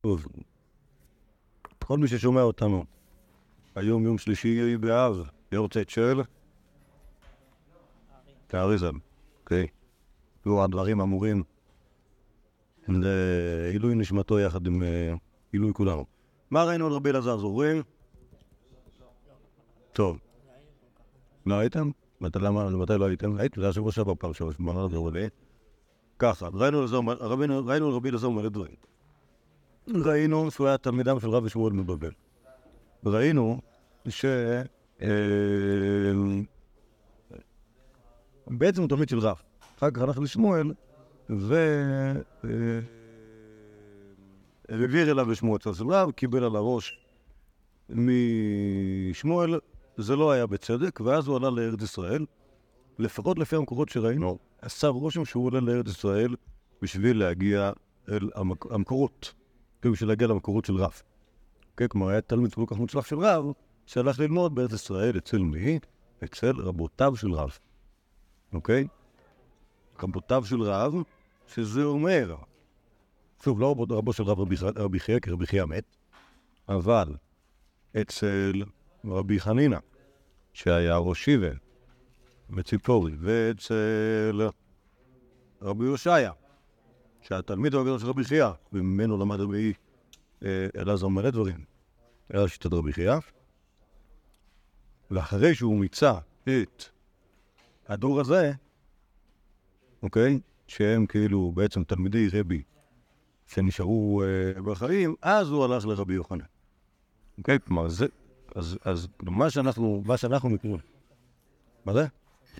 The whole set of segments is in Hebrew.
טוב. כל מי ששומע אותנו, היום יום שלישי באב, יורצייט של תאריזם, אוקיי. לו הדברים אמורים לעילוי נשמתו יחד עם אה, עילוי כולנו. מה ראינו על רבי אלעזר זוכרים? טוב. לא הייתם? מתי לא הייתם? הייתם, זה היה שבוע שעבר פעם שלוש? ככה, ראינו על רבי אלעזר מלא דברים. ראינו שהוא היה תלמידם של רבי שמואל מבבל. ראינו ש... אה, בעצם הוא תלמיד של רב. אחר כך הלך לשמואל, ו... אה, העביר אליו בשמו אצל של רב, קיבל על הראש משמואל, זה לא היה בצדק, ואז הוא עלה לארץ ישראל. לפחות לפי המקורות שראינו, עשה רושם שהוא עולה לארץ ישראל בשביל להגיע אל המק... המקורות, כאילו בשביל להגיע למקורות של רב. כן, כלומר, היה תלמיד כל כך מוצלח של רב, שהלך ללמוד בארץ ישראל אצל מי? אצל רבותיו של רב. אוקיי? רבותיו של רב, שזה אומר, שוב, לא רבו, רבו של רב רבי, חייא, כי רבי חייא מת, אבל אצל רבי חנינא, שהיה ראש שיבה בציפורי, ואצל רבי יושעיה, שהיה תלמיד הגדול של רבי חייא, וממנו למד רבי אה, אלעזר מלא דברים. היה שיטת רבי חייא, ואחרי שהוא מיצה את הדור הזה, אוקיי? שהם כאילו בעצם תלמידי רבי שנשארו אה, בחיים, אז הוא הלך לרבי יוחנן. אוקיי? כלומר, זה... אז, אז מה שאנחנו, מה שאנחנו מכירים. מה זה?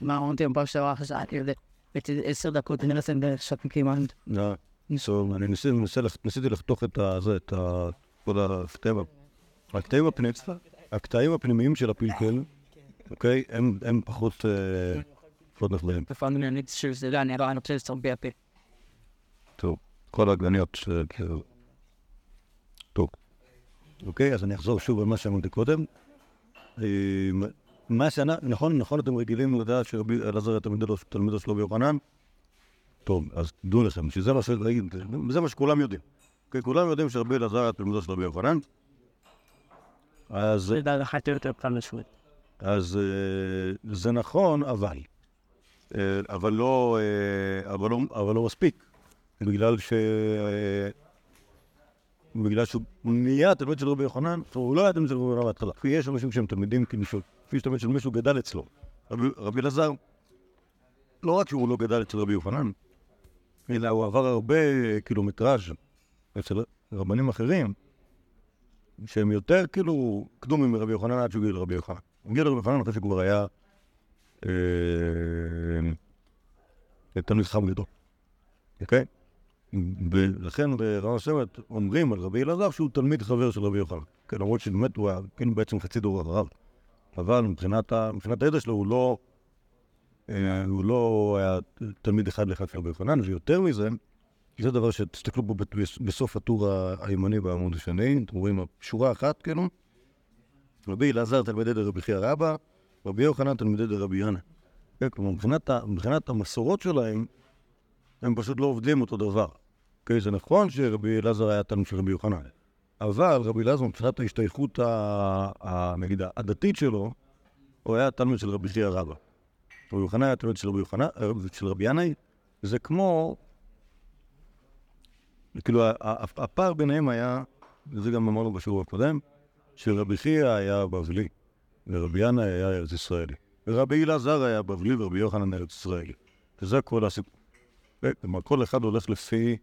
מה אמרתי בפעם שעברה חשבתי על זה. עשר דקות אני מנסה לשחק כמעט. לא. אני ניסיתי, ניסיתי, לח- ניסיתי לחתוך את. זה, את. כל הקטעים, ה- הקטעים הפנימיים, הקטעים הפנימיים של הפלפל, אוקיי? הם, פחות, אה, הפה. טוב, כל העגבניות, ש- כאילו. טוב. אוקיי, אז אני אחזור שוב על מה שאמרתי קודם. מה שאנחנו, נכון, נכון, אתם רגילים לדעת שרבי אלעזר היה תלמידו תלמידו של רבי יוחנן? טוב, אז דעו לכם, שזה מה שראיתם, זה מה שכולם יודעים. אוקיי, כולם יודעים שרבי אלעזר היה תלמידו של רבי יוחנן. אז. אז אה, זה נכון, אבל. אה, אבל לא, אה, אבל לא, אבל לא מספיק. בגלל ש... בגלל שהוא נהיה תלמיד של רבי יוחנן, הוא לא היה תלמיד של רבי יוחנן בהתחלה. כי יש אנשים שהם תלמידים, כאילו, של- כפי שתלמיד של מישהו גדל אצלו. רבי רבי אלעזר, לא רק שהוא לא גדל אצל רבי יוחנן, אלא הוא עבר הרבה קילומטראז' אצל רבנים אחרים, שהם יותר כאילו קדומים מרבי יוחנן עד שהוא הגיע לרבי יוחנן. הוא הגיע לרבי יוחנן אחרי שכבר היה אה, תלמיד חכם גדול, אוקיי? ולכן ברמה מסוימת אומרים על רבי אלעזר שהוא תלמיד חבר של רבי יוחנן. כן, למרות שבאמת הוא היה כן בעצם חצי דור אחריו. אבל מבחינת מבחינת הידע שלו הוא לא... אה, הוא לא היה תלמיד אחד לאחד של רבי יוחנן, ויותר מזה, זה דבר שתסתכלו פה ב- בסוף הטור הימני בעמוד השני, אתם רואים שורה אחת, כאילו, רבי אלעזר תלמידי דרבי חייא רבא, רבי יוחנן תלמידי דרבי ינא. כן, כלומר, מבחינת, מבחינת המסורות שלהם, הם פשוט לא עובדים אותו דבר. כן, זה נכון שרבי אלעזר היה תלמיד של רבי יוחנן, אבל רבי אלעזר, מבחינת ההשתייכות, נגיד, הדתית שלו, הוא היה תלמיד של רבי חייא רבא. רבי יוחנן היה תלמיד של רבי יוחנן, אה, של רבי ינאי, זה כמו, כאילו, הפער ביניהם היה, וזה גם אמרנו בשיעור הקודם, שרבי חייא היה בבלי, ורבי ינאי היה ארץ ישראלי. ורבי אלעזר היה בבלי ורבי יוחנן ארץ ישראלי. וזה כל הסיפור. כלומר, כל אחד הולך לפי,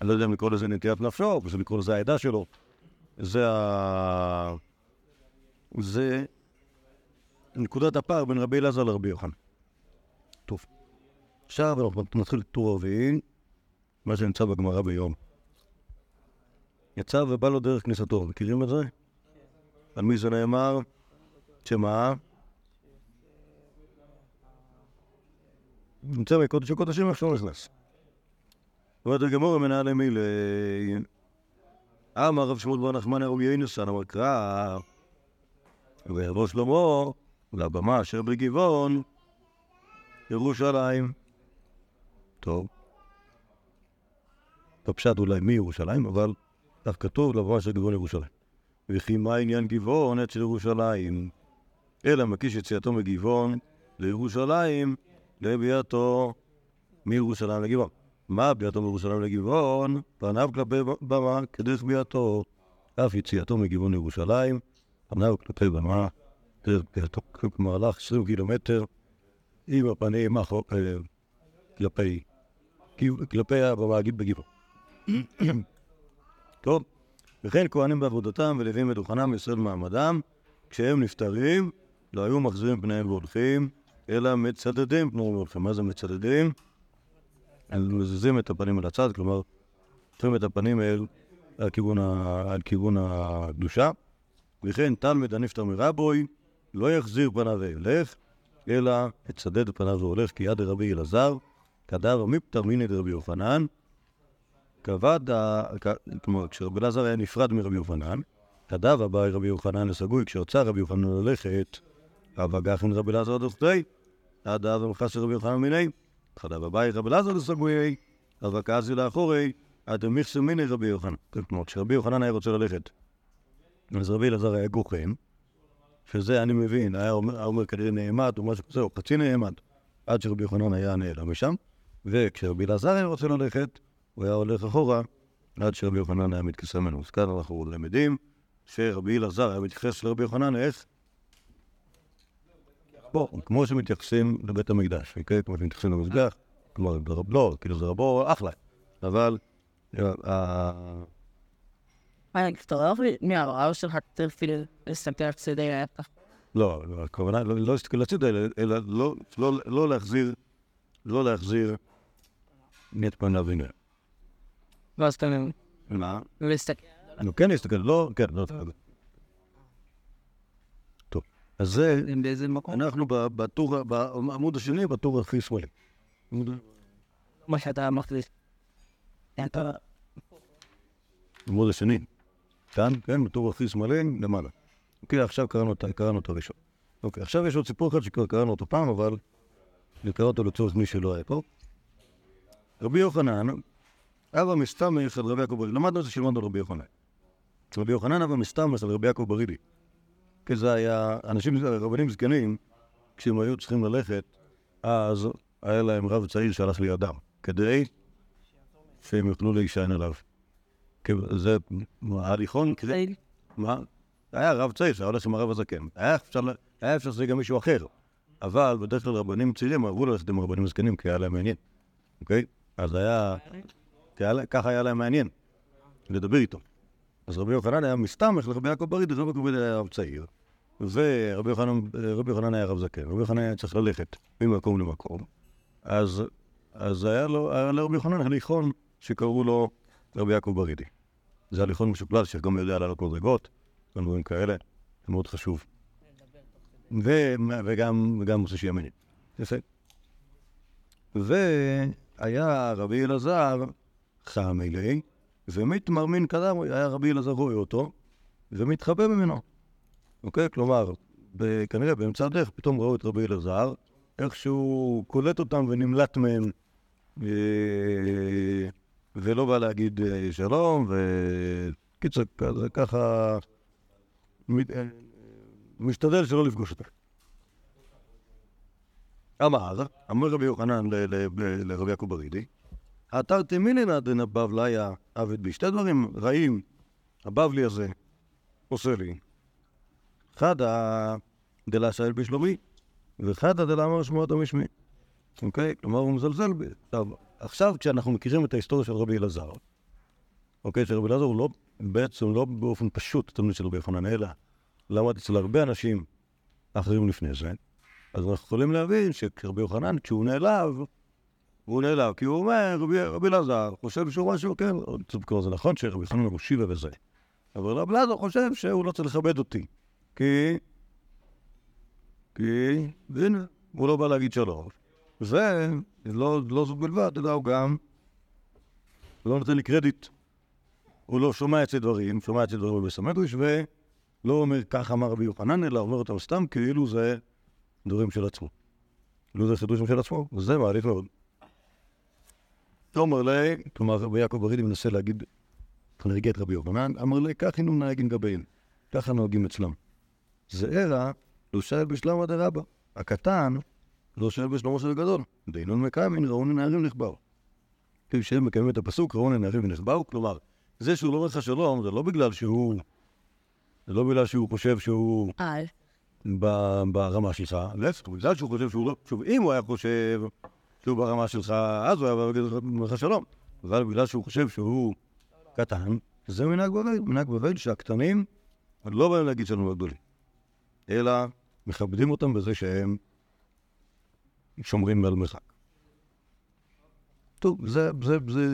אני לא יודע אם לקרוא לזה נטיית נפשו, או לקרוא לזה העדה שלו. זה ה... זה נקודת הפער בין רבי אלעזר לרבי יוחנן. טוב. עכשיו אנחנו נתחיל את טור הרביעי, מה שנמצא בגמרא ביום. יצא ובא לו דרך כניסתו, מכירים את זה? על מי זה נאמר? שמה? נמצא מקודש הקודשים, איך שהוא נכנס. אומרת הגמור מנהלי מילי, אמר רב שמואל בר נחמני רבי ינוסן, אמר קרא, ויבוא שלמה לבמה אשר בגבעון, ירושלים. טוב. בפשט אולי מירושלים, אבל כך כתוב לבמה של גבעון ירושלים. וכי מה עניין גבעון עת של ירושלים? אלא מקיש יציאתו מגבעון לירושלים לביאתו מירושלים לגבעון. מה ביאתו מירושלים לגבעון? פניו כלפי במה כדרך ביאתו. אף יציאתו מגבעון לירושלים, פניו כלפי במה, דרך ביאתו. כמהלך 20 קילומטר עם הפנים אה, כלפי, כלפי הבמה בגבעון. טוב, וכן כהנים בעבודתם ולווים מדוכנם וישראל מעמדם, כשהם נפטרים, לא היו מחזירים פניהם והולכים, אלא מצדדים פניהם והולכים. מה זה מצדדים? מזיזים את הפנים אל הצד, כלומר, הופכים את הפנים אל על כיוון. על הקדושה. וכן תלמיד הנפטר מרבוי, לא יחזיר פניו וילך, אלא יצדד פניו והולך, כי יד רבי אלעזר, כדר מפטר מיני דרבי יוחנן, כבד, כלומר, כשרבי אלעזר היה נפרד מרבי יוחנן, כדב הבא רבי יוחנן לסגוי, כשהוצא רבי יוחנן ללכת, אבא גחן רבי אלעזר דוכתי, עד אז המכס של רבי יוחנן מיני, חדב הבא רבי אלעזר לסגוי, אבא כעסי לאחורי, עד המכסה מיני רבי יוחנן. כלומר, כשרבי יוחנן היה רוצה ללכת, אז רבי אלעזר היה גוחן, שזה אני מבין, היה אומר, כנראה נעמד או משהו כזה, או חצי נעמד, עד שרבי יוחנן היה נעלם משם, וכשרבי אלעזר היה רוצה ללכת, הוא היה הולך אחורה עד שרבי יוחנן היה מתכסה ממנו. אז כאן אנחנו למדים שרבי אלעזר היה מתייחס לרבי יוחנן איך? בוא, כמו שמתייחסים לבית המקדש, אוקיי? כמו שמתייחסים למזבח, כלומר, לא, כאילו זה רבו אחלה, אבל אה, מה, אתה מהרעב שלך צריך כאילו להסתכל על צדי ההפך. לא, לא, הכוונה לא לא להסתכל לצד, אלא אלא לא- לא- להחזיר, לא להחזיר את פניו הנה. ואז אתה מה? מסתכל. נו, כן להסתכל, לא, כן, לא. אז זה, באיזה מקום? אנחנו בטור, בעמוד השני, בטור הכי שמאלי. מה שאתה מחליט. אתה... העמוד השני. כאן, כן, בטור הכי שמאלי, למעלה. אוקיי, עכשיו קראנו את- קראנו את הראשון. אוקיי, עכשיו יש עוד סיפור אחד שכבר קראנו אותו פעם, אבל נקרא אותו לצורך מי שלא היה פה. רבי יוחנן, אבא מסתמך על רבי יעקב ברידי. למדנו את זה שלמדנו על רבי יוחנן. רבי יוחנן אבא מסתמך על רבי יעקב ברידי. זה היה, אנשים, רבנים זקנים, כשהם היו צריכים ללכת, אז היה להם רב צעיר שהלך לידם, כדי שהם יוכלו להישען עליו. זה, ההליכון, כדי, מה? היה רב צעיר שהיה הולך עם הרב הזקן. היה אפשר, שזה גם מישהו אחר. אבל בדרך כלל רבנים צעירים אהבו ללכת עם רבנים זקנים כי היה להם מעניין. אוקיי? אז היה... ככה היה להם מעניין. לדבר איתו. אז רבי יוחנן היה מסתמך לרבי יעקב ברידי, רבי יעקב ברידי היה רב צעיר. ורבי יוחנן, היה רב זקן. רבי יוחנן היה צריך ללכת ממקום למקום. אז, אז היה לו, היה לרבי יוחנן הליכון שקראו לו רבי יעקב ברידי. זה הליכון משוקלל שגם יודע לעלות מדרגות, גם דברים כאלה, זה מאוד חשוב. ו, וגם, וגם עושה מעניין. יפה. והיה רבי אלעזר חם אלי, ומתמרמין קדם, היה רבי אלעזר רואה אותו, ומתחבא ממנו. אוקיי? כלומר, כנראה באמצע הדרך פתאום ראו את רבי אלעזר, איכשהו קולט אותם ונמלט מהם, אה, ולא בא להגיד אה, שלום, וקיצר, ככה, אה, משתדל שלא לפגוש אותם. אמר, אמר רבי יוחנן לרבי יעקב ברידי, עתרתי מינינא דנבבליה עבד בי. שתי דברים רעים הבבלי הזה עושה לי. חדא דלה שאל בשלומי, וחדא דלה אמר שמועת המשמי. אוקיי? כלומר, הוא מזלזל בי. עכשיו, כשאנחנו מכירים את ההיסטוריה של רבי אלעזר, אוקיי? שרבי אלעזר הוא לא, בעצם לא באופן פשוט תלמיד של רבי יוחנן, אלא למד אצל הרבה אנשים אחרים לפני זה, אז אנחנו יכולים להבין שרבי יוחנן, כשהוא נעלב, הוא נעלב, כי הוא אומר, רבי, אלעזר חושב שהוא משהו, כן, זה נכון שרבי יוחנן הוא שיבה וזה, אבל רבי אלעזר חושב שהוא לא צריך לכבד אותי, כי... כי... והנה, הוא לא בא להגיד שלום. ולא לא זו בלבד, אלא הוא גם לא נותן לי קרדיט. הוא לא שומע אצלי דברים, שומע אצלי דברים בסמדריש, ולא אומר כך אמר רבי יוחנן, אלא אומר אותם סתם כאילו זה דברים של עצמו. כאילו זה חידושים של עצמו, וזה מעליב מאוד. תאמר לי, כלומר, רבי יעקב ברידי מנסה להגיד, נהגה את רבי יוחנן, אמר לי, כך הינו נהגים גביהם, ככה נוהגים אצלם. זעירא לא שואל בשלמה דרבא, הקטן לא שואל בשלמה של הגדול. דינון מקיימין ראון לנערים נכבר. כפי שהם מקיימים את הפסוק, ראון לנערים ונחבר, כלומר, זה שהוא לא אומר לך שלום, זה לא בגלל שהוא... זה לא בגלל שהוא חושב שהוא ב- ברמה שלך, להפך, בגלל שהוא חושב שהוא לא... שוב, אם הוא היה חושב שהוא ברמה שלך, אז הוא היה להגיד לך שלום. אבל בגלל שהוא חושב שהוא קטן, זה מנהג בבל. מנהג בבל שהקטנים לא באים להגיד שלום לגדולים, אלא מכבדים אותם בזה שהם שומרים על מרחק. טוב, זה, זה, זה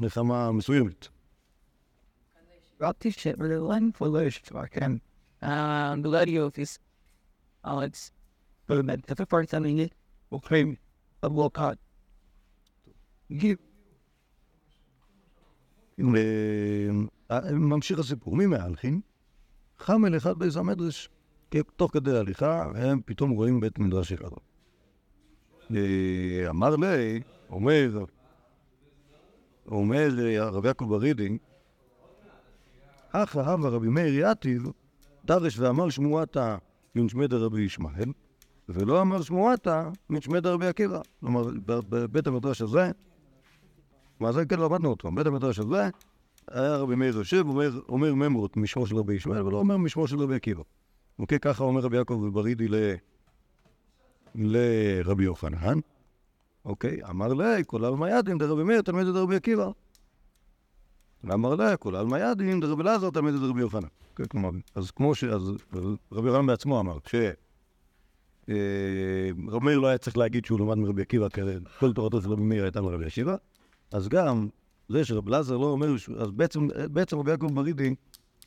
נחמה מסוימת. פולש כן. גלדי אופיס. אלכס. באמת, איפה פרצה לי? אוקיי. גיב. אה, ממשיך הסיפור, מי מהלכים? חמל אחד באיזה המדרש. תוך כדי הליכה, הם פתאום רואים בית מדרש אחד. אמר לי, אומר, אומר הרב יעקב ברידי, אך אהב רבי מאיר יתיב, דרש ואמר שמועתה מן שמי דרבי ישמעאל, ולא אמר שמועתה מן שמי דרבי עקיבא. כלומר, בבית המדרש הזה, מה זה כן למדנו אותו, בית המדרש הזה, היה רבי מאיר יושב, אומר, אומר ממרות משמו של רבי ישמעאל, ולא אומר משמו של רבי עקיבא. אוקיי, ככה אומר רבי יעקב ברידי ל... לרבי יוחנן. אוקיי, אמר לי, כל עלמא ידין דרבי מאיר תלמיד דרבי עקיבא. ואמר לה, כל עלמא ידין דרבי אלעזר תלמיד דרבי יוחנן. כן, כלומר, אז כמו ש... אז רבי יוחנן בעצמו אמר, כש... אה, רבי מאיר לא היה צריך להגיד שהוא למד מרבי עקיבא, כי כל תורתו של רבי מאיר הייתה מרבי עקיבא, אז גם זה שרבי אלעזר לא אומר, אז בעצם, רבי יעקב ברידי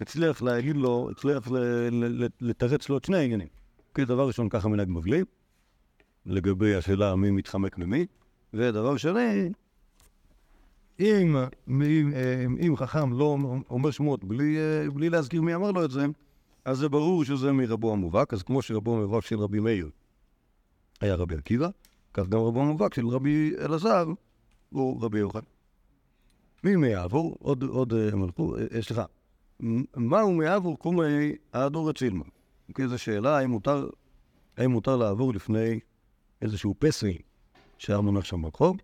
הצליח להגיד לו, הצליח לתרץ לו את שני העניינים. כי דבר ראשון, ככה מנהג מבלי, לגבי השאלה מי מתחמק ממי, ודבר שני, אם, אם, אם חכם לא אומר שמות בלי, בלי להזכיר מי אמר לו את זה, אז זה ברור שזה מרבו המובהק, אז כמו שרבו המובהק של רבי מאיר היה רבי עקיבא, כך גם רבו המובהק של רבי אלעזר הוא רבי יוחנן. מי מיעבור? עוד, עוד אה, אה, סליחה. מ- מהו מיעבור קומי האדור אצילמה? אוקיי, זו שאלה האם מותר, האם מותר לעבור לפני איזשהו פסל שהיה מונח שם ברחוב.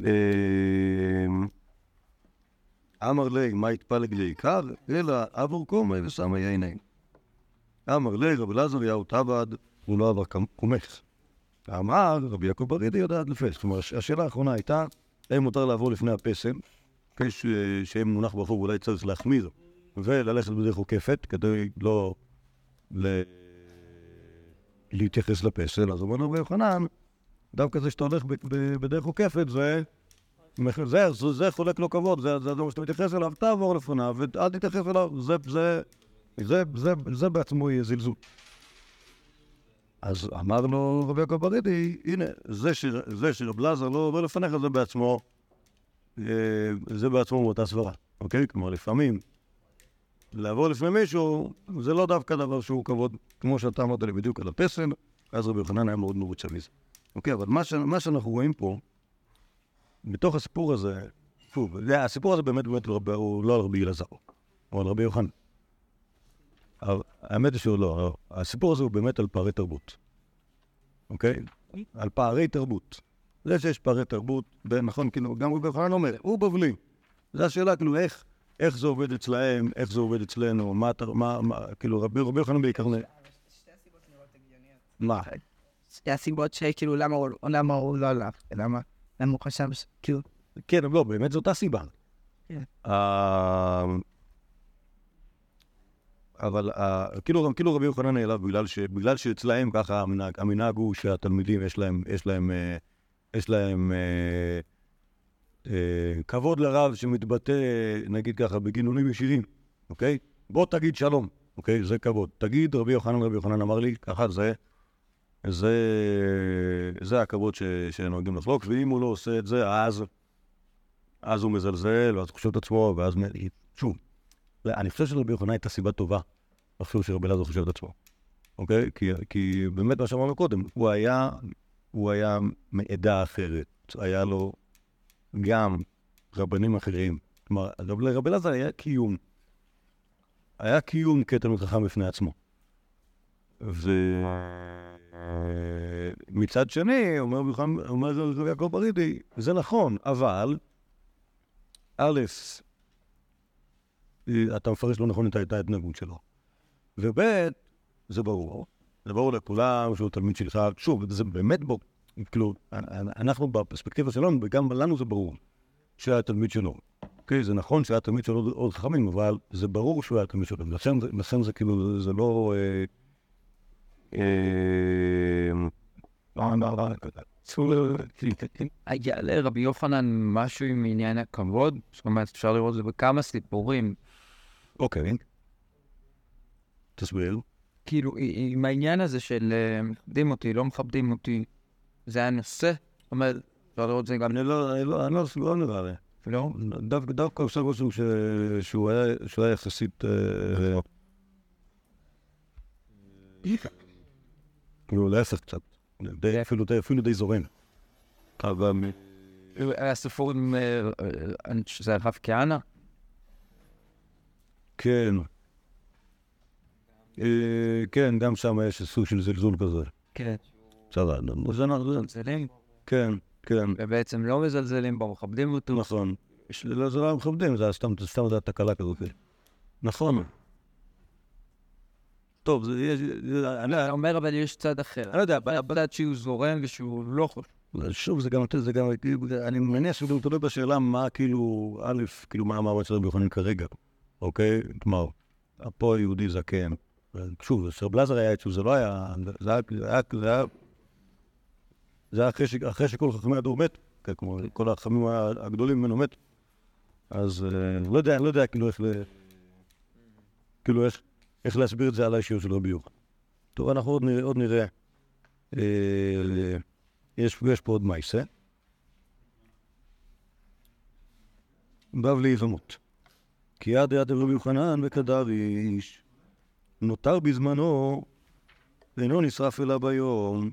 אמ, אמר לי, מה יתפלג לעיקר? אלא עבור קומי ושמה יעיני. אמר לי, רבי אלעזר יאו תבד, הוא לא עבר קומך. אמר, רבי יעקב ברידי יודעת לפס. כלומר, הש- השאלה האחרונה הייתה, האם מותר לעבור לפני הפסל, כש- שאם מונח ברחוב אולי צריך להחמיר, וללכת בדרך עוקפת, כדי לא. להתייחס לפסל. אז אומר רבי יוחנן, דווקא זה שאתה הולך בדרך עוקפת, זה... זה, זה, זה חולק לו כבוד, זה, זה הדבר שאתה מתייחס אליו, תעבור לפניו, ואל תתייחס אליו, זה, זה, זה, זה, זה בעצמו יהיה זלזול. אז אמר לו רבי יעקב ברידי, הנה, זה, זה שרב לזר לא עובר לפניך, זה בעצמו, זה בעצמו מאותה סברה, אוקיי? כלומר, לפעמים לעבור לפני מישהו, זה לא דווקא דבר שהוא כבוד, כמו שאתה אמרת לי בדיוק על הפסל, אז רבי יוחנן היה מאוד מרוצה מזה. אוקיי, אבל מה, ש, מה שאנחנו רואים פה, בתוך הסיפור הזה, שוב, הסיפור הזה באמת באמת לא, הוא לא על רבי אלעזר, הוא על רבי יוחנן. אבל האמת היא שהוא לא, הסיפור הזה הוא באמת על פערי תרבות, אוקיי? על פערי תרבות. זה שיש פערי תרבות, נכון, כאילו, גם רבי יוחנן אומר, הוא בבלי. זו השאלה, כאילו, איך, איך זה עובד אצלהם, איך זה עובד אצלנו, מה, מה, מה כאילו, רבי רבי יוחנן בעיקר... נ- מה? שתי הסיבות שכאילו למה הוא למה הוא לא הלך, למה למה הוא חשב כאילו כן, אבל לא, באמת זו אותה סיבה. כן. אה, אבל אה, כאילו, כאילו רבי יוחנן נעלב בגלל, ש, בגלל שאצלהם ככה המנהג, המנהג הוא שהתלמידים יש להם, יש להם, אה, יש להם אה, אה, כבוד לרב שמתבטא, נגיד ככה, בגינונים ישירים, אוקיי? בוא תגיד שלום, אוקיי? זה כבוד. תגיד רבי יוחנן, רבי יוחנן אמר לי, ככה זה, זה, זה הכבוד ש, שנוהגים לחלוק, ואם הוא לא עושה את זה, אז, אז הוא מזלזל, ואז הוא חושב את עצמו, ואז... שוב, אני חושב שלרבי יוחנן הייתה סיבה טובה לחשוב שרבי אלעזר חושב את עצמו, אוקיי? כי, כי באמת מה שאמרנו קודם, הוא היה, הוא היה מעדה אחרת, היה לו, גם רבנים אחרים. כלומר, רב- לרבי אלעזר היה קיום. היה קיום כתלמיד חכם בפני עצמו. ומצד שני, אומר רבי יעקב ברידי, זה נכון, אבל א', אתה מפרש לא נכון את ההתנהגות שלו. וב', זה ברור, ברור לכולם שהוא תלמיד שלך, שוב, זה באמת ברור, כאילו, אנחנו בפרספקטיבה שלנו, וגם לנו זה ברור, שהיה תלמיד שלו. אוקיי, זה נכון שהיה תלמיד שלו עוד- חכמים, אבל זה ברור שהוא היה תלמיד שלו. לכן זה- כאילו, זה לא... אה, אה, היה לרבי יוחנן משהו עם עניין הכבוד? זאת אומרת, אפשר לראות את זה בכמה סיפורים. אוקיי. תסביר. כאילו, עם העניין הזה של אה, מכבדים אותי, לא מכבדים אותי, זה היה נושא? זאת אומרת, אפשר לראות את זה גם... אני לא, אני לא, אני לא, לא נראה לי. לא? דווקא עושה רושם שהוא היה יחסית... כאילו להפך קצת. אפילו די- זורם. אבל... היה סיפור עם... שזה הרב כהנא? כן. אה, כן, גם שם יש סוג של זלזול כזה. כן. בסדר, זה נכון. מזלזלים, כן, כן, ובעצם לא מזלזלים בו, מכבדים אותו. נכון. לא, זה לא מכבדים, זה סתם, תקלה כזאת. נכון. טוב, זה יש... אני אתה אומר, אבל יש צד אחר. אני לא יודע, צד שהוא זורם ושהוא לא חושב. שוב, זה גם, זה גם, אני מניח שזה גם תלוי בשאלה מה כאילו, א', כאילו מה המעמד של רבי יוחנן כרגע, אוקיי? כלומר, פה יהודי זקן. שוב, כשרב לזר היה אצלו, זה לא היה, זה היה, זה היה, אחרי, שכל חכמי הדור מת, כן, כמו כל החכמים הגדולים ממנו מת. אז אה, לא יודע, לא יודע כאילו איך, כאילו איך, איך להסביר את זה על האישיות של רבי יוחנן. טוב, אנחנו עוד נראה, עוד נראה. אה, יש, יש פה עוד מייסה. בבלי יבמות. כי יד יד רבי יוחנן וכדר איש. נותר בזמנו, ואינו נשרף אלא ביום,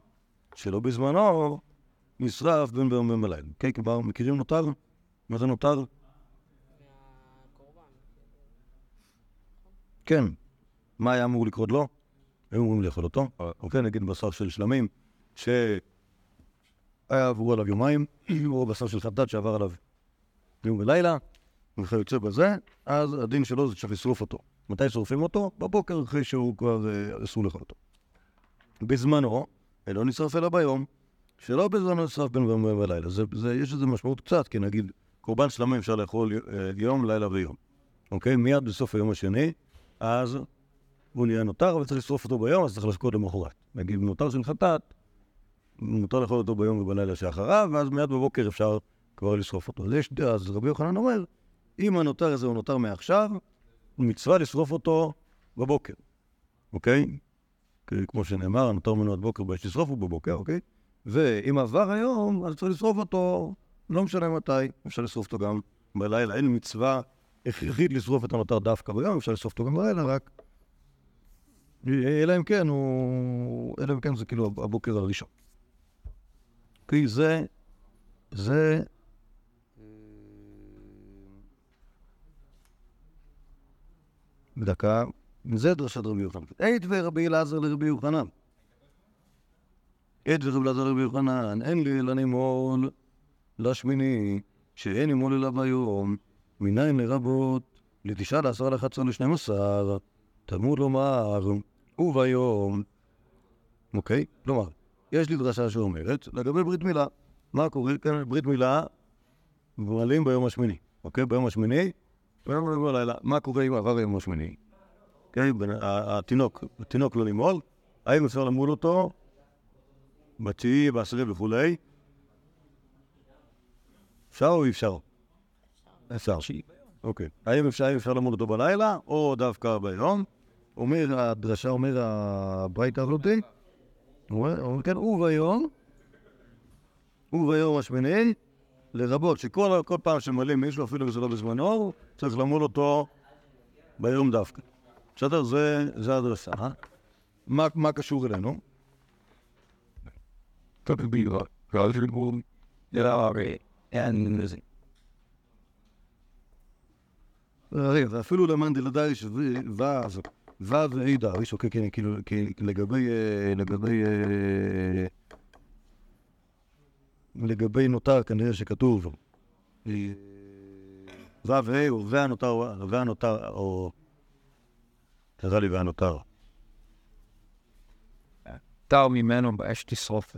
שלא בזמנו נשרף בין ביום ובין בלילה. כן, כבר מכירים נותר? מה זה נותר? כן. מה היה אמור לקרות לו? היו אמורים לאכול אותו. אוקיי, נגיד בשר של שלמים, ש... היה עברו עליו יומיים, או בשר של חטאת שעבר עליו יום ולילה, וכיוצא בזה, אז הדין שלו זה שצריך לשרוף אותו. מתי שורפים אותו? בבוקר אחרי שהוא כבר אה, אסור לאכול אותו. בזמנו, אינו נשרף אלא ביום, שלא בזמנו נשרף בין יום ולילה. זה, זה, יש לזה משמעות קצת, כי נגיד, קורבן שלמים אפשר לאכול אה, יום, לילה ויום. אוקיי? מיד בסוף היום השני, אז הוא נהיה נותר, אבל צריך לשרוף אותו ביום, אז צריך לחכות למחרת. נגיד, נותר של חטאת, מותר לאכול אותו ביום ובלילה שאחריו, ואז מיד בבוקר אפשר כבר לשרוף אותו. אז, יש, אז רבי יוחנן אומר, אם הנותר הזה הוא נותר מעכשיו, מצווה לשרוף אותו בבוקר, אוקיי? כמו שנאמר, הנותר ממנו עד בוקר ויש לשרוף אותו בבוקר, אוקיי? ואם עבר היום, אז צריך לשרוף אותו, לא משנה מתי, אפשר לשרוף אותו גם בלילה. אין מצווה הכרחית לשרוף את הנותר דווקא ביום, אפשר לשרוף אותו גם בלילה, רק... אלא אם כן הוא... אלא אם כן זה כאילו הבוקר הראשון. כי זה, זה... דקה, זה דרשת רבי יוחנן. עת ורבי אלעזר לרבי יוחנן. עת ורבי אלעזר לרבי יוחנן, אין לי אלא נימול לשמיני, שאין נימול אלא ביום, מניין לרבות, לתשעה לעשרה עשרה לשנים עשר, תלמוד לומר, וביום. אוקיי? כלומר, יש לי דרשה שאומרת, לגבי ברית מילה, מה קורה כאן? ברית מילה מעלים ביום השמיני, אוקיי? ביום השמיני, ביום בלילה. מה קורה אם עבר היום השמיני? ה- התינוק, התינוק לא נימול, האם אפשר למול אותו בתשיעי, בעשירי וכולי? אפשר או אי אפשר? אפשר. אוקיי. האם אפשר, למול אותו בלילה, או דווקא ביום? אומר, הדרשה אומר הברייתא הזאתי, הוא אומר, כן, וביום, וביום השמיני, לרבות שכל כל פעם שממלאים מישהו, אפילו אם זה לא בזמנו, צריך למול אותו ביום דווקא. בסדר? זה, זה הדרשה. אה? מה, מה קשור אלינו? אין לזה. רגע, ואפילו למאן דלדאיש ו' ו' ועידה, יש כאילו, כי לגבי, אה, לגבי, נותר, כנראה שכתוב אה, ו' וה' או והנותר, והנותר, או... נראה לי והנותר. תר ממנו באש תשרוף.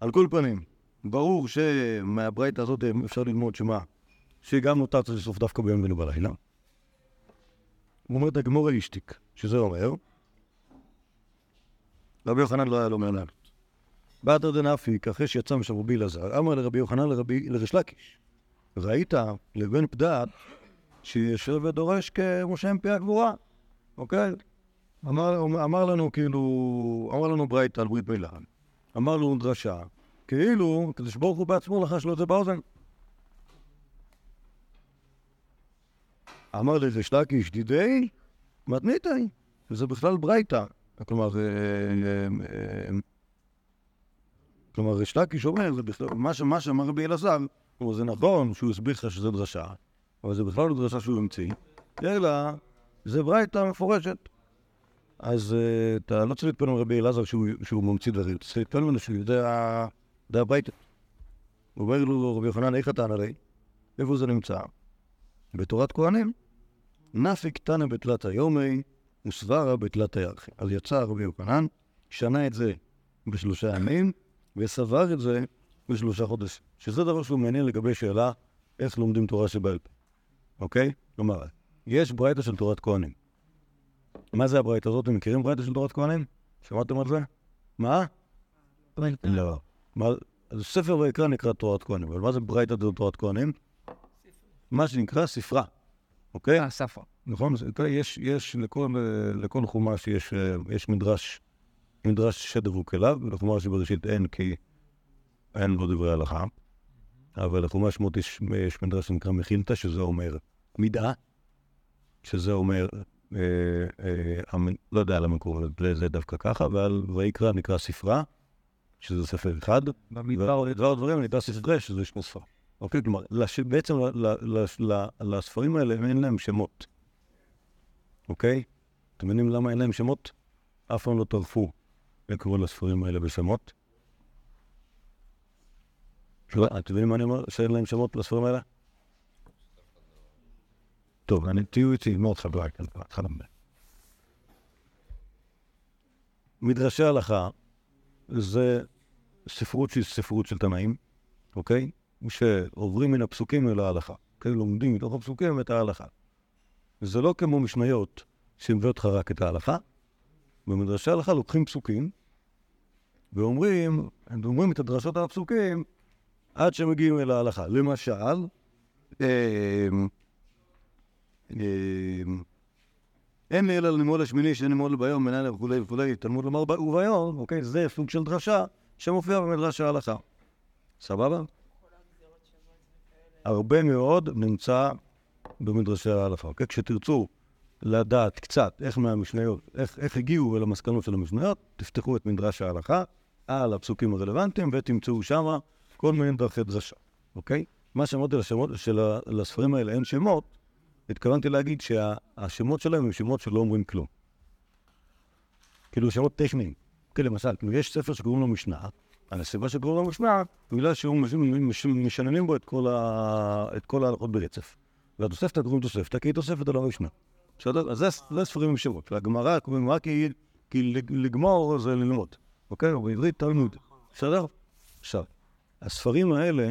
על כל פנים, ברור שמהברייתא הזאת אפשר ללמוד שמה? שגם נותר צריך לשרוף דווקא ביום ולא בלילה. הוא אומר את הגמור האישתיק, שזה אומר, רבי יוחנן לא היה לו מעניין. בתר דנפיק, אחרי שיצא משם רבי אלעזר, אמר לרבי יוחנן לרבי לריש לקיש, ראית לבן פדת שיושב ודורש כמשה מפי הגבורה, אוקיי? אמר, אמר לנו כאילו, אמר לנו ברייתא על ברית מילה, אמר לנו דרשה, כאילו, הקדוש ברוך הוא בעצמו לחש לו את זה באוזן. אמר ליה ריש לקיש, דידיה מתניתאי, וזה בכלל ברייתא. כלומר, אה, אה, אה, כלומר, ריש לקיש אומר, זה בכלל, מה, מה שאמר רבי אלעזר, כלומר, זה נכון שהוא הסביר לך שזה דרשה, אבל זה בכלל לא דרשה שהוא המציא, אלא זה ברייתא מפורשת. אז אה, אתה לא צריך להתפלל עם רבי אלעזר שהוא, ממציא דברים, אתה צריך להתפלל ממנו שהוא יודע, ברייתא. הוא אומר לו, רבי יוחנן, איך אתה עלי? איפה זה נמצא? בתורת כהנים. נפיק תנא בתלת היומי וסברה בתלת הירחי. אז יצא רבי יוחנן, שנה את זה בשלושה ימים, וסבר את זה בשלושה חודשים. שזה דבר שהוא מעניין לגבי שאלה איך לומדים תורה שבעל פה, אוקיי? כלומר, יש ברייתא של תורת כהנים. מה זה הברייתא הזאת? אתם מכירים ברייתא של תורת כהנים? שמעתם על זה? מה? לא. מה, אז ספר ויקרא נקרא תורת כהנים, אבל מה זה ברייתא של תורת כהנים? מה שנקרא ספרה, אוקיי? אה, ספר. נכון? יש, יש לכל, לכל חומש יש, אה, יש מדרש, מדרש שדר וכליו, ולחומש שבראשית אין כי אין בו דברי הלכה, אבל לחומש שמות יש, יש מדרש שנקרא מכילתא, שזה אומר מידה, שזה אומר, אה, אה, לא יודע למה קוראים לזה דווקא ככה, ועל ויקרא נקרא ספרה, שזה ספר אחד, במדבר ודבר דברים נקרא ספרי, שזה שני ספר. אוקיי? כלומר, לש... בעצם ל... ל... ל... ל... לספרים האלה אין להם שמות. אוקיי? אתם מבינים למה אין להם שמות? אף פעם לא טרחו לקרוא לספרים האלה בשמות. אתם מבינים מה אני אומר? שאין להם שמות לספרים האלה? טוב, אני, תהיו איתי מאוד חברי כאן, בהתחלה. מדרשי הלכה זה ספרות שהיא ספרות של תנאים, אוקיי? שעוברים מן הפסוקים אל ההלכה. כן, לומדים מתוך הפסוקים את ההלכה. זה לא כמו משניות שמביא אותך רק את ההלכה. במדרשי ההלכה לוקחים פסוקים ואומרים, הם אומרים את הדרשות על הפסוקים עד שמגיעים אל ההלכה. למשל, אמ, אמ, אין לי אלא ללמוד השמיני שאין ללמוד ביום, מנהל וכולי וכולי, תלמוד לומר וביום, אוקיי? זה סוג של דרשה שמופיע במדרש ההלכה. סבבה? הרבה מאוד נמצא במדרשי ההלכה. אוקיי? כשתרצו לדעת קצת איך מהמשניות, איך, איך הגיעו אל המסקנות של המשניות, תפתחו את מדרש ההלכה על הפסוקים הרלוונטיים ותמצאו שם כל מיני דרכי דרשה, אוקיי? מה שאמרתי לשמות, של, ה- לספרים האלה אין שמות, התכוונתי להגיד שהשמות שלהם הם שמות שלא אומרים כלום. כאילו שמות טכניים. כן, למשל, כאילו יש ספר שקוראים לו משנה, הסיבה שקוראים לו משנה, בגלל שהוא מש- מש- משננים בו את כל, ה... את כל ההלכות ברצף. והתוספתא קוראים תוספתא, כי היא תוספת על המשנה. בסדר? אז זה, ספרים עם שמות. והגמרא קוראים גמרא כי, כי לג- לגמור זה ללמוד, אוקיי? או בעברית תלמוד. בסדר? עכשיו, הספרים האלה,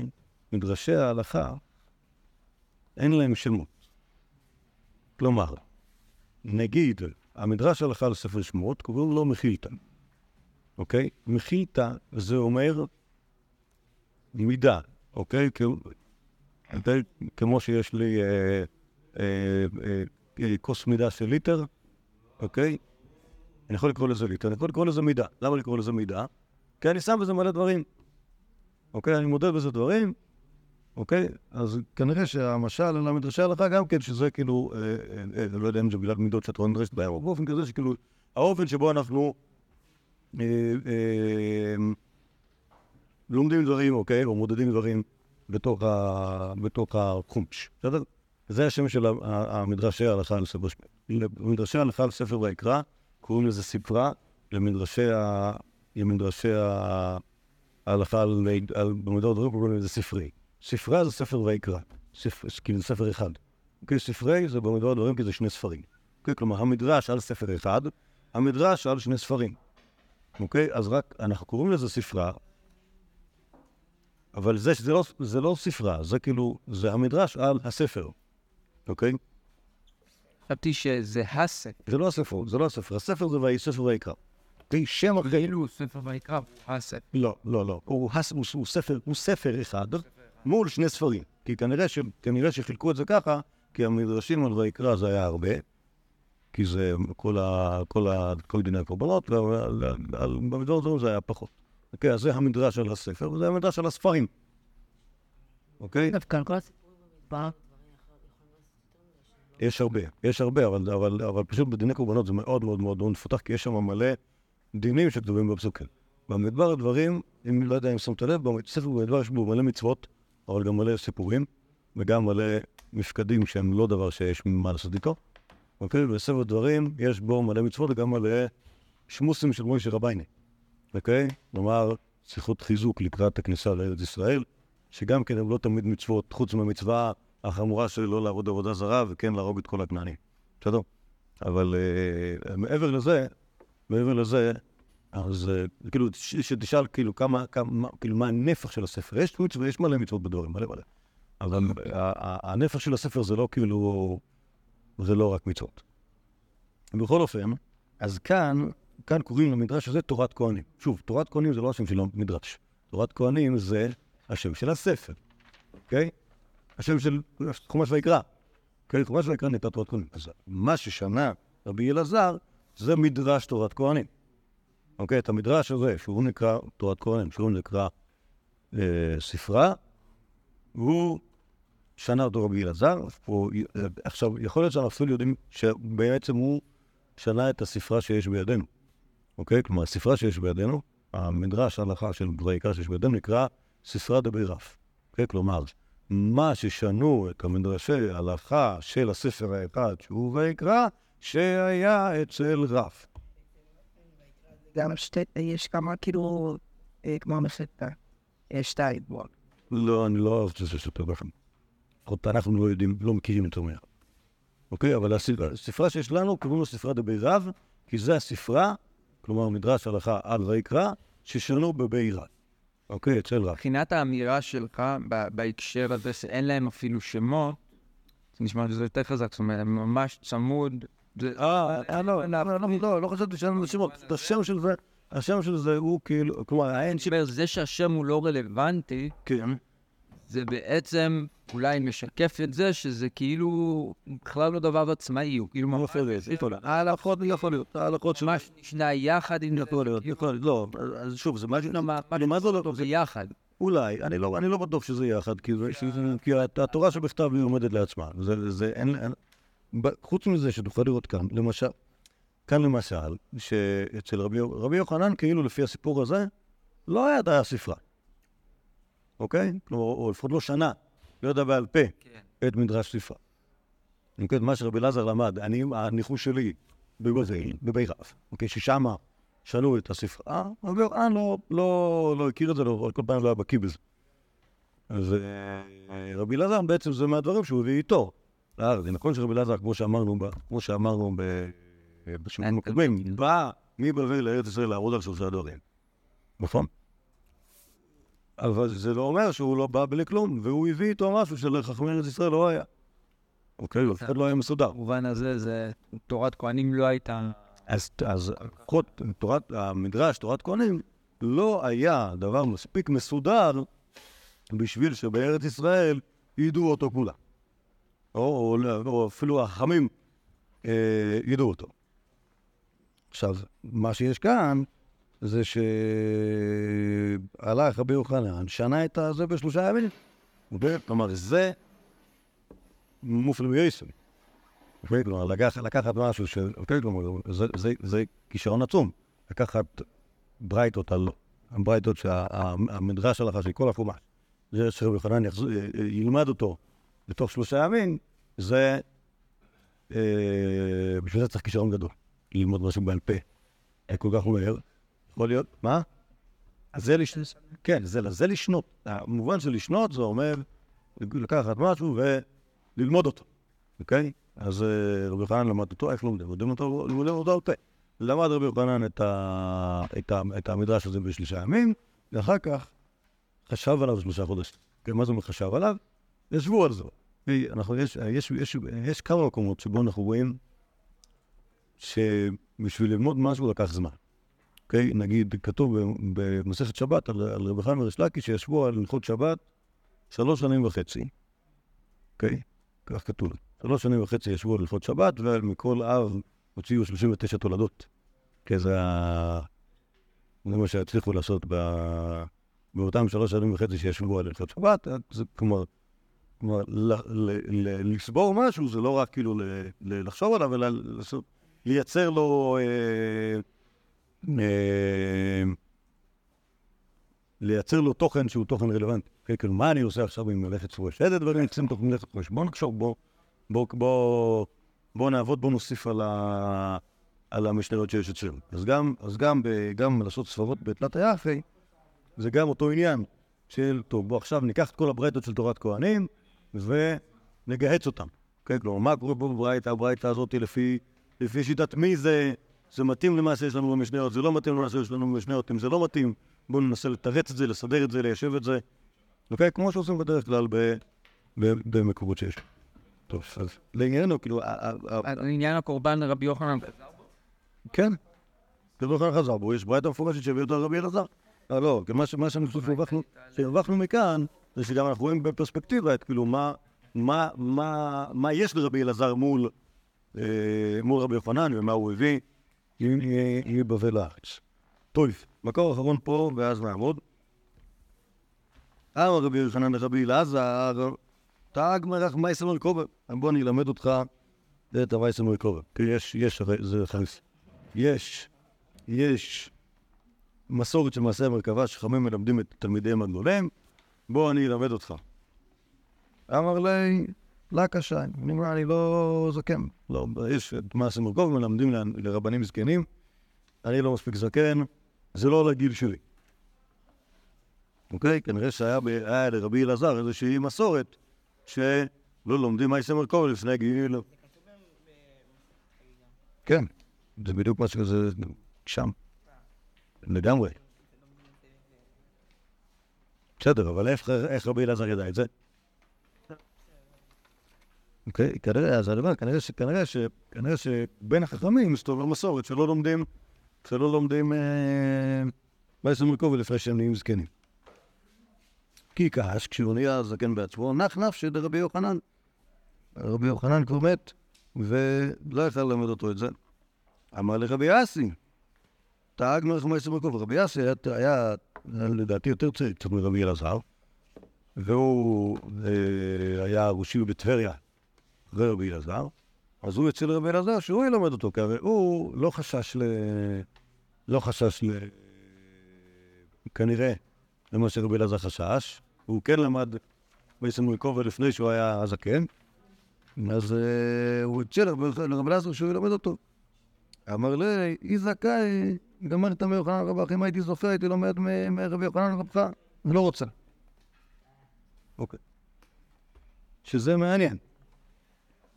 מדרשי ההלכה, אין להם שמות. כלומר, נגיד, המדרש הלכה על ספר שמות, קוראים לו מחילתא. אוקיי? מחילתא זה אומר מידה, אוקיי? כ- אוקיי? כמו שיש לי אה, אה, אה, כוס מידה של ליטר, אוקיי? אני יכול לקרוא לזה ליטר, אני יכול לקרוא לזה מידה. למה לקרוא לזה מידה? כי אני שם בזה מלא דברים. אוקיי? אני מודד בזה דברים, אוקיי? אז כנראה שהמשל על המדרשי ההלכה גם כן, שזה כאילו, אה, אה, אה, לא יודע אם זה בגלל מידות שאת לא נדרשת בהן, אבל באופן כזה שכאילו, האופן שבו אנחנו אה, אה, לומדים דברים, אוקיי, או מודדים דברים בתוך, ה... בתוך החומש, בסדר? זה השם של המדרשי ההלכה על ספר שמות. למדרשי ההלכה על ספר ויקרא קוראים לזה ספרה, למדרשי. ההלכה על, על... במדור דברים קוראים לזה ספרי. ספרה זה ספר ויקרא, כאילו זה ספר אחד. אוקיי, ספרי זה במדור הדברים כי זה שני ספרים. אוקיי, כלומר, המדרש על ספר אחד, המדרש על שני ספרים. אוקיי? אז רק, אנחנו קוראים לזה ספרה, אבל זה, זה, לא, זה לא ספרה, זה כאילו, זה המדרש על הספר, אוקיי? חשבתי שזה הספר. זה לא הספר, זה לא הספר, הספר זה ויהי ספר ויקרא. שם אחרי... כאילו ספר ויקרא, הוא הספר. לא, לא, לא. הוא, הס, הוא, הוא, ספר, הוא ספר אחד מול שני ספרים. כי כנראה, ש, כנראה שחילקו את זה ככה, כי המדרשים על ויקרא זה היה הרבה, כי זה כל, ה, כל, ה, כל דיני הקורבנות, ובמדבר הדברים זה היה פחות. אוקיי, אז זה המדרש על הספר, וזה המדרש על הספרים. אוקיי? דווקא על כל הסיפורים במדבר, יש הרבה, יש הרבה, אבל, אבל, אבל פשוט בדיני קורבנות זה מאוד מאוד מאוד מאוד מפותח, כי יש שם מלא דינים שכתובים בפסוקים. במדבר הדברים, אם לא יודע אם שמת לב, בספר במדבר יש בו מלא מצוות, אבל גם מלא סיפורים, וגם מלא מפקדים שהם לא דבר שיש מה לעשות איתו. אוקיי? בספר דברים יש בו מלא מצוות וגם מלא שמוסים של מוישה רבייני. אוקיי? כלומר, שיחות חיזוק לקראת הכניסה לארץ ישראל, שגם כן הן לא תמיד מצוות, חוץ מהמצווה החמורה של לא לעבוד עבודה זרה וכן להרוג את כל הכנענים. בסדר? אבל uh, מעבר לזה, מעבר לזה, אז uh, כאילו, ש- שתשאל כאילו כמה, כמה, כאילו מה הנפח של הספר. יש מצווה, יש מלא מצוות בדברים, מלא מלא. אבל ה- הנפח של הספר זה לא כאילו, זה לא רק מצוות. בכל אופן, אז כאן, כאן קוראים למדרש הזה תורת כהנים. שוב, תורת כהנים זה לא השם של המדרש. תורת כהנים זה השם של הספר, אוקיי? השם של חומש ויקרא. כן, חומש ויקרא נקרא תורת כהנים. אז מה ששנה רבי אלעזר זה מדרש תורת כהנים. אוקיי? את המדרש הזה, שהוא נקרא תורת כהנים, שהוא נקרא אה, ספרה, הוא שנה אותו רבי אלעזר. אה, עכשיו, יכול להיות שאנחנו אפילו יודעים שבעצם הוא שנה את הספרה שיש בידינו. אוקיי? כלומר, הספרה שיש בידינו, המדרש ההלכה של ויקרא שיש בידינו נקרא ספרה דבי רף. אוקיי? כלומר, מה ששנו את המדרשי ההלכה של הספר האחד שהוא ויקרא, שהיה אצל רף. גם יש כמה כאילו, אה, כמו מסכת אה, שתיים. לא, אני לא אוהב את זה שאתה בכם. לפחות אנחנו לא יודעים, לא מכירים יותר מאחד. אוקיי? אבל הספרה, הספרה שיש לנו, קוראים לו ספרה דבי רב, כי זה הספרה, כלומר מדרש הלכה על ויקרא, ששנו בבי רב. אוקיי? אצל רב. מבחינת האמירה שלך בהקשר הזה שאין להם אפילו שמות, זה נשמע שזה יותר חזק, זאת אומרת, ממש צמוד. אה, אה, לא, לא, לא, לא, לא חשבתי שאין לנו שמות. השם של זה, השם של זה הוא כאילו, כלומר, האין ש... זה שהשם הוא לא רלוונטי, כן. זה בעצם אולי משקף את זה שזה כאילו בכלל לא דבר עצמאי, הוא כאילו ממש ההלכות, יכול להיות, ההלכות של... ממש נשנה יחד עם... יכול להיות, יכול להיות, לא, אז שוב, זה משהו, מה זה לא טוב? זה יחד. אולי, אני לא, אני לא בטוח שזה יחד, כי, זה, התורה שבכתב היא עומדת לעצמה. זה, זה, אין, חוץ מזה שתוכל לראות כאן, למשל, כאן למשל, שאצל רבי, רבי יוחנן, כאילו לפי הסיפור הזה, לא היה די הספרה, אוקיי? כלומר, או לפחות לא שנה, לא יודע בעל פה את מדרש ספרה. אוקיי? מה שרבי אלעזר למד, אני, הניחוש שלי, בבזל, בבי רב, אוקיי? ששם שאלו את הספרה, רבי יוחנן לא, לא, לא הכיר את זה, לא, כל פעם לא היה בקיא בזה. ורבי אלעזר בעצם זה מהדברים שהוא הביא איתו לארץ. נכון שרבי אלעזר, כמו שאמרנו, כמו שאמרנו ב- בשיעורים הקודמים, בא מבבל לארץ ישראל לעבוד על שלושה דברים. נכון? אבל זה לא אומר שהוא לא בא בלי כלום, והוא הביא איתו משהו שלחכמי ארץ ישראל לא היה. אוקיי, אף אחד לא היה מסודר. במובן הזה, זה תורת כהנים לא הייתה... אז, תורת, המדרש, תורת כהנים, לא היה דבר מספיק מסודר בשביל שבארץ ישראל ידעו אותו כולם. או, או, או אפילו החכמים אה, ידעו אותו. עכשיו, מה שיש כאן זה שהלך רבי יוחנן, שנה את הזה בשלושה ימים. כלומר, זה מופלא מייסם. אוקיי? כלומר, לקח, לקחת משהו ש... זה, כישרון עצום. לקחת ברייתות על, הברייתות שהמדרש הלכה של כל החומש, זה שרבי יוחנן ילמד אותו בתוך שלושה ימים, זה... אה, בשביל זה צריך כישרון גדול, ללמוד משהו בעל פה. כל כך מהר. יכול להיות, מה? אז זה לשנות, כן, זה, זה לשנות. המובן של לשנות זה אומר לקחת משהו וללמוד אותו, אוקיי? אז אה, רבי יוחנן למד אותו, איך לומדים? לומדים אותו, לומדים אותו פה. למד רבי יוחנן את, ה, את, ה, את המדרש הזה בשלושה ימים, ואחר כך חשב עליו שלושה חודשים. כן, מה זה אומר חשב עליו? ישבו על זה. אנחנו, יש, יש, יש, יש כמה מקומות שבו אנחנו רואים שבשביל ללמוד משהו לקח זמן. אוקיי? נגיד, כתוב במסכת שבת על, על רבי חיים וריש לקיש שישבו על הלכות שבת שלוש שנים וחצי. אוקיי? כך כתוב. שלוש שנים וחצי ישבו על הלכות שבת, ומכל אב הוציאו 39 תולדות. כי זה ה... זה מה שהצליחו לעשות ב... באותם שלוש שנים וחצי שישבו על הלכות שבת. זה כלומר, כלומר ל... ל... ל... לסבור משהו זה לא רק כאילו. ל... לחשוב עליו, אלא לעשות... לייצר לו... אה... אה, לייצר לו תוכן שהוא תוכן רלוונטי. כן, כאילו, מה אני עושה עכשיו עם מלאכת פורשת דברים, נשים תוך מלאכת פורשת. בוא נחשוב, בוא, בוא, בוא, בוא נעבוד, בוא נוסיף על, ה, על המשניות שיש אצלנו. אז גם, אז גם, ב, גם לעשות ספרות בתלת היפי, זה גם אותו עניין של, טוב, בוא עכשיו ניקח את כל הברייתות של תורת כהנים ונגהץ אותם. כן, כלומר, מה קורה פה בברייתא, הברייתא הזאת לפי, לפי שיטת מי זה, זה מתאים למה שיש לנו במשניות, זה לא מתאים למה שיש לנו במשניות, אם זה לא מתאים, בואו ננסה לתרץ את זה, לסדר את זה, ליישב את זה. אוקיי? כמו שעושים בדרך כלל ב- ב- במקומות שיש. טוב, אז לענייננו, כאילו, ה- ה- ה- לעניין הקורבן רבי יוחנן. כן. רבי יוחנן חזר בו, יש ברייתא מפורשת שהביא אותה רבי אלעזר. אה, לא, מה שאני חושב שהרווחנו- מכאן, זה שגם אנחנו רואים בפרספקטיבה את כאילו מה- מה- מה מה יש לרבי אלעזר מול אה, מול רבי יוחנן ומה הוא הביא עם- מבבל לארץ. טוב, מקור אחרון פה, ואז נעמוד. אמר רבי יוחנן לרבי אלעזר, תג מרח מייסר מרכובר. בוא אני אלמד אותך את המייסר מרכובר. כי יש, יש, זה חריף. יש, יש מסורת של מעשה המרכבה שחכמים מלמדים את תלמידיהם הגדולים, בוא אני אלמד אותך. אמר לי, לה קשה, אני אומר, אני לא זקן. לא, יש את מעשה מרכוב, מלמדים לרבנים זקנים, אני לא מספיק זקן, זה לא לגיל שלי. אוקיי? כנראה שהיה לרבי אלעזר איזושהי מסורת שלא לומדים מעשה מרכוב לפני גיל... כן, זה בדיוק מה שזה שם. לגמרי. בסדר, אבל איך רבי אלעזר ידע את זה? אוקיי, כנראה, אז אני אומר, כנראה, ש, כנראה, ש, כנראה שבין החכמים מסתובב מסורת שלא לומדים, שלא לומדים אה, בעצם מרכוב לפני שהם נהיים זקנים. כי כעס, כשהוא נהיה זקן בעצמו, נח נפשי דרבי יוחנן. רבי יוחנן כבר מת, ולא יכל ללמד אותו את זה. אמר לרבי אסי, טעג מלך מועצת מקום, רבי אסי היה, היה לדעתי יותר צעיר קצת מרבי אלעזר, והוא אה, היה ראשי בטבריה אחרי רבי אלעזר, אז הוא אצל רבי אלעזר שהוא ילמד אותו, כי הרי הוא לא חשש ל... לא חשש ל... כנראה למה שרבי אלעזר חשש, הוא כן למד בעצם מלכובר לפני שהוא היה זקן, אז אה, הוא הציע לרבי אלעזר שהוא ילמד אותו. אמר לי, אי זכאי, גמרת מיוחנן רבך, אם הייתי זוכה הייתי לומד מרבי יוחנן רבך, אני לא רוצה. אוקיי. שזה מעניין.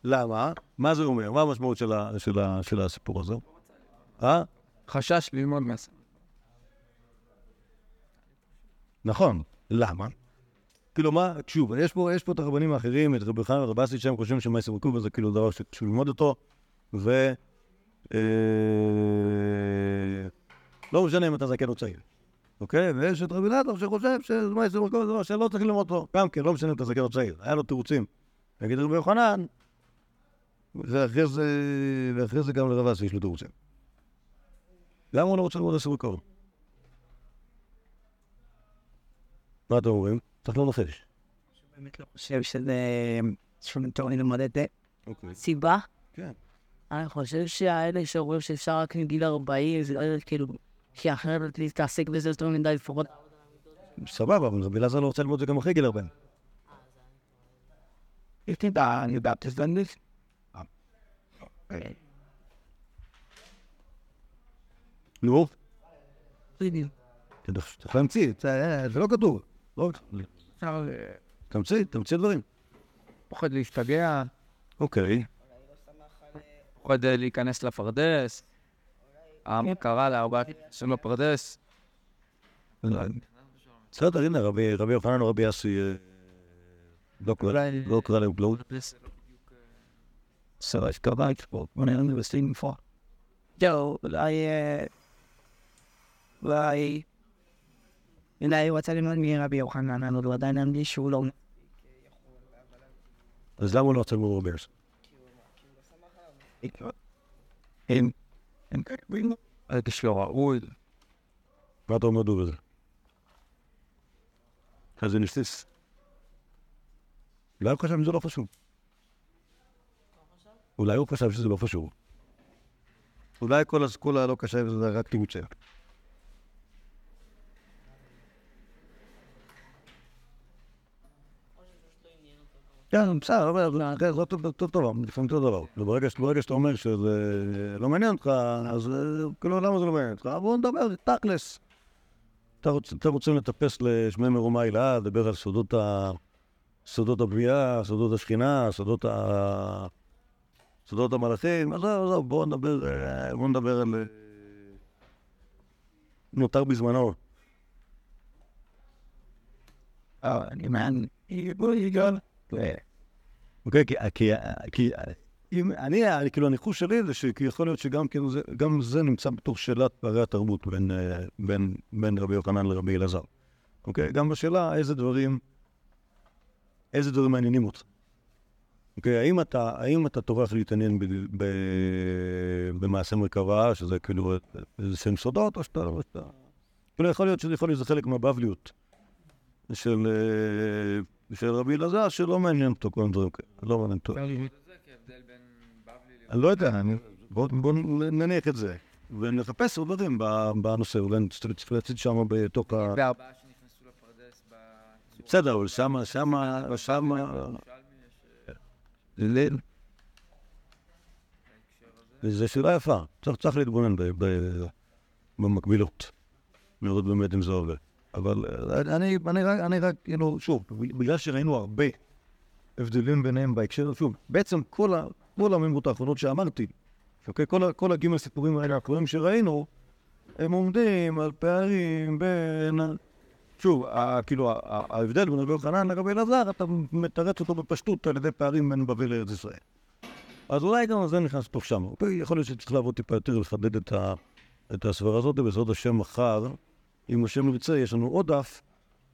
למה? מה זה אומר? מה המשמעות של, ה, של, ה, של הסיפור הזה? אה? חשש ללמוד מעשה. נכון. למה? כאילו מה, שוב, יש פה, יש פה את הרבנים האחרים, את רבי חנן ורבי אסי, שהם חושבים שמעשה מרכוב זה כאילו דבר שחשוב ללמוד אותו, ו... אה, לא משנה אם אתה זקן או צעיר, אוקיי? ויש את רבי נתן שחושב שמעשה מרכוב זה דבר שלא צריך ללמוד אותו, גם כן, לא משנה אם אתה זקן או צעיר, היה לו תירוצים. נגיד רבי יוחנן, ואחרי זה, ואחרי זה גם לרב אסי יש לו תירוצים. למה הוא לא רוצה ללמוד מעשה מרכוב? מה אתם אומרים? צריך לנחש. באמת לא חושב שזה שום טוב ללמוד את זה. אוקיי. סיבה? כן. אני חושב שהאלה שאומרים שאפשר רק מגיל 40, זה לא כאילו, כי אחרת להתעסק בזה יותר מדי לפחות. סבבה, אבל רבי אלעזר לא רוצה ללמוד את זה גם אחרי גיל 40. Ich think that you This. נו, בדיוק. צריך להמציא, זה זה לא כתוב. לא, אה, תמציא, תמציא דברים. פוחד להשתגע, אוקיי. פוחד אה, להיכנס לפרדס. העם קרא לארבעה שלו פרדס. בסדר, הנה, רבי יוחנן או רבי אסי אה, לא לא קרא להם כלום. So I've got like well, when I was thinking for. Yo, אולי... אה, אולי... רצה ללמוד מרבי יוחנן, אבל הוא עדיין הרגיש שהוא לא... אז למה לא ללמוד רבי אסי? הם... הם כתבים לו. הרגש לא ראוי. מה אתה אומר בזה? אז זה ניסיס. אולי הוא חשב שזה לא חשוב. אולי הוא חשב שזה לא חשוב. אולי כל כל הלא קשה זה רק תירוציה. כן, בסדר, אבל זה אותו דבר, לפעמים אותו דבר. וברגע שאתה אומר שזה לא מעניין אותך, אז אה, כאילו, למה זה לא מעניין אותך? בוא נדבר, תכלס. אתה רוצה לטפס לשמי מרומה הילה, לדבר על. סודות הבריאה, סודות השכינה, סודות, ה... סודות המלאכים, עזוב, עזוב, בואו נדבר, אה, בואו נדבר על... אה, נותר בזמנו. אה, אני יגאל. אוקיי? כי, אם, אני, כאילו, הניחוש שלי זה שיכול להיות שגם כאילו זה, גם זה נמצא בתוך שאלת פערי התרבות בין, בין, בין רבי יוחנן לרבי אלעזר. אוקיי? גם בשאלה איזה דברים, איזה דברים מעניינים אותך. אוקיי? האם אתה, האם אתה טורח להתעניין ב, ב, במעשה מרכבה, שזה כאילו איזה שהם סודות, או שאתה, או שאתה... כאילו, יכול להיות שזה יכול להיות חלק מהבבליות של, אה, של רבי אלעזר, שלא מעניין אותו כל מיני דברים כאלה. לא מעניין אותו. אני לא יודע, אני- בוא בוא נניח את זה. ונחפש עוד דברים ב- בנושא, אולי נצטרך להציץ שם בתוך ה... בסדר, אבל שמה, שמה, שמה... זה- זו שאלה יפה. צריך, צריך להתבונן במקבילות. לראות באמת אם זה עובד. אבל אה, אני, אני, רק, אני רק, כאילו, שוב, בגלל שראינו הרבה הבדלים ביניהם בהקשר, שוב, בעצם כל, ה, כל המימות האחרונות שאמרתי, אוקיי? כל, כל הגימל סיפורים האלה האחרונים שראינו, הם עומדים על פערים בין... שוב, כאילו, ההבדל בין רבי יוחנן לרבי אלעזר, אתה מתרץ אותו בפשטות על ידי פערים בין בבל לארץ ישראל. אז אולי גם זה נכנס לתוך שם. אוקיי? יכול להיות שצריך לעבוד טיפה יותר, לחדד את, ה, את הסברה הזאת, ובעזרת השם מחר, אם השם ירצה, יש לנו עוד דף,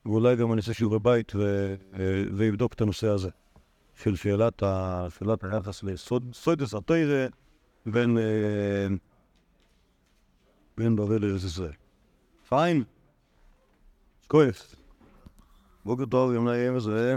ואולי גם אני אעשה שיעורי בית ו, ו, ויבדוק את הנושא הזה, של שאלת, ה, שאלת היחס לסוידס התוירה בין, אה, בין בבל לארץ ישראל. פיין. כואב. בוקר טוב, יום נעים וזה.